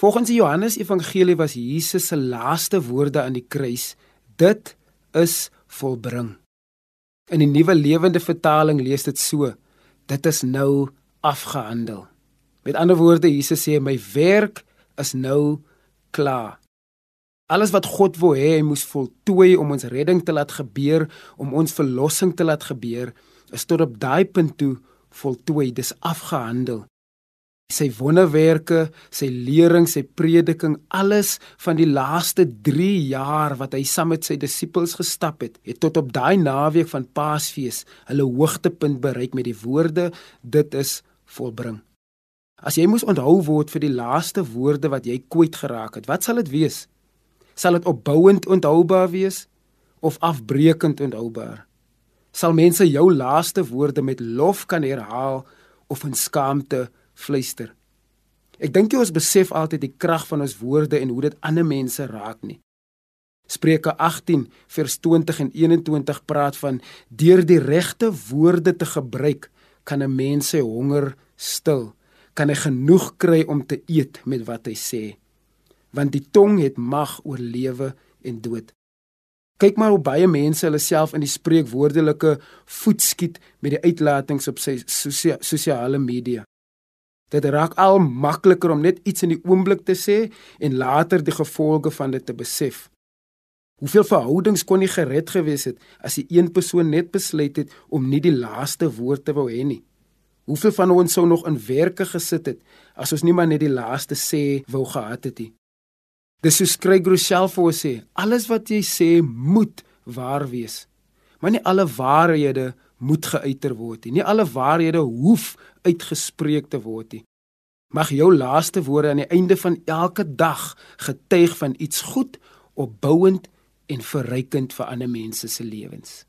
Volgens die Johannes Evangelie was Jesus se laaste woorde aan die kruis: Dit is volbring. In die Nuwe Lewende Vertaling lees dit so: Dit is nou afgehandel. Met ander woorde, Jesus sê my werk is nou klaar. Alles wat God wou hê hy moes voltooi om ons redding te laat gebeur, om ons verlossing te laat gebeur, is tot op daai punt toe voltooi, dis afgehandel. Sy wonderwerke, sy lering, sy prediking, alles van die laaste 3 jaar wat hy saam met sy disippels gestap het, het tot op daai naweek van Paasfees hulle hoogtepunt bereik met die woorde: Dit is volbring. As jy moes onthou word vir die laaste woorde wat jy kwyt geraak het, wat sal dit wees? Sal dit opbouend onthoubaar wees of afbreekend onthoubaar? Sal mense jou laaste woorde met lof kan herhaal of in skaamte fluister. Ek dink jy ons besef altyd die krag van ons woorde en hoe dit ander mense raak nie. Spreuke 18 vers 20 en 21 praat van deur die regte woorde te gebruik kan 'n mens sy honger stil, kan hy genoeg kry om te eet met wat hy sê. Want die tong het mag oor lewe en dood. Kyk maar hoe baie mense hulle self in die spreekwoordelike voet skiet met die uitlatings op sy sosiale media. Dit raak al makliker om net iets in die oomblik te sê en later die gevolge van dit te besef. Hoeveel verhoudings kon nie gered gewees het as die een persoon net besluit het om nie die laaste woord te wou hê nie? Hoeveel van ons sou nog in werke gesit het as ons nie maar net die laaste sê wou gehad het nie? Dis so skryf Groesel vir ons sê, alles wat jy sê moet waar wees. Maar nie alle waarhede moet geuiter word nie. Nie alle waarhede hoef uitgespreek te word nie. Mag jou laaste woorde aan die einde van elke dag getuig van iets goed, opbouend en verrykend vir ander mense se lewens.